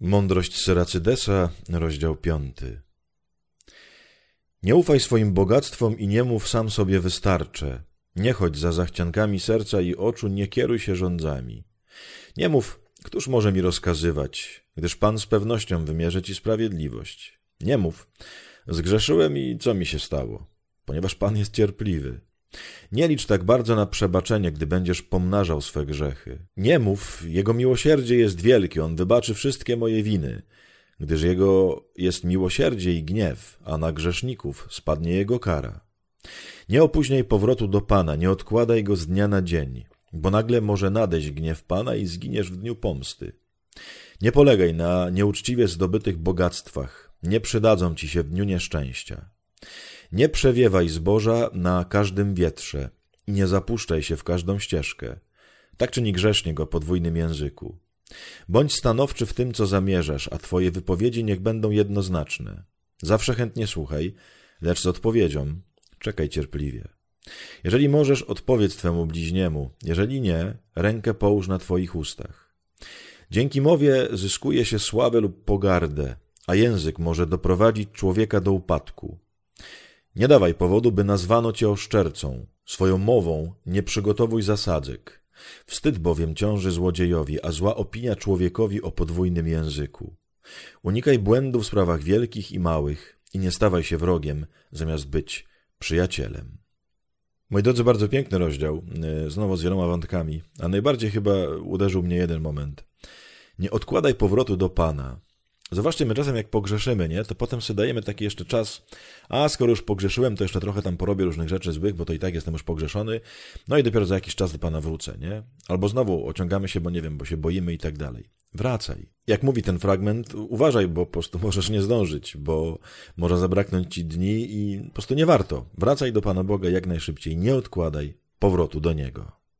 Mądrość Syracydesa, rozdział piąty. Nie ufaj swoim bogactwom i nie mów sam sobie wystarczę. Nie chodź za zachciankami serca i oczu, nie kieruj się rządzami. Nie mów, któż może mi rozkazywać, gdyż Pan z pewnością wymierzy ci sprawiedliwość. Nie mów, zgrzeszyłem i co mi się stało, ponieważ Pan jest cierpliwy. Nie licz tak bardzo na przebaczenie, gdy będziesz pomnażał swe grzechy. Nie mów, Jego miłosierdzie jest wielkie, On wybaczy wszystkie moje winy, gdyż Jego jest miłosierdzie i gniew, a na grzeszników spadnie Jego kara. Nie opóźniaj powrotu do Pana, nie odkładaj go z dnia na dzień, bo nagle może nadejść gniew Pana i zginiesz w dniu pomsty. Nie polegaj na nieuczciwie zdobytych bogactwach, nie przydadzą ci się w dniu nieszczęścia. Nie przewiewaj zboża na każdym wietrze i nie zapuszczaj się w każdą ścieżkę. Tak czyni grzesznie go podwójnym języku. Bądź stanowczy w tym, co zamierzasz, a twoje wypowiedzi niech będą jednoznaczne. Zawsze chętnie słuchaj, lecz z odpowiedzią czekaj cierpliwie. Jeżeli możesz, odpowiedz twemu bliźniemu, jeżeli nie, rękę połóż na twoich ustach. Dzięki mowie zyskuje się sławę lub pogardę, a język może doprowadzić człowieka do upadku. Nie dawaj powodu, by nazwano cię oszczercą. Swoją mową nie przygotowuj zasadzek. Wstyd bowiem ciąży złodziejowi, a zła opinia człowiekowi o podwójnym języku. Unikaj błędów w sprawach wielkich i małych i nie stawaj się wrogiem, zamiast być przyjacielem. Moi drodzy, bardzo piękny rozdział, e, znowu z wieloma wątkami, a najbardziej chyba uderzył mnie jeden moment. Nie odkładaj powrotu do Pana. Zobaczcie, my czasem jak pogrzeszymy, nie, to potem sobie dajemy taki jeszcze czas, a skoro już pogrzeszyłem, to jeszcze trochę tam porobię różnych rzeczy złych, bo to i tak jestem już pogrzeszony, no i dopiero za jakiś czas do Pana wrócę, nie? Albo znowu ociągamy się, bo nie wiem, bo się boimy i tak dalej. Wracaj. Jak mówi ten fragment, uważaj, bo po prostu możesz nie zdążyć, bo może zabraknąć Ci dni i po prostu nie warto. Wracaj do Pana Boga jak najszybciej, nie odkładaj powrotu do Niego.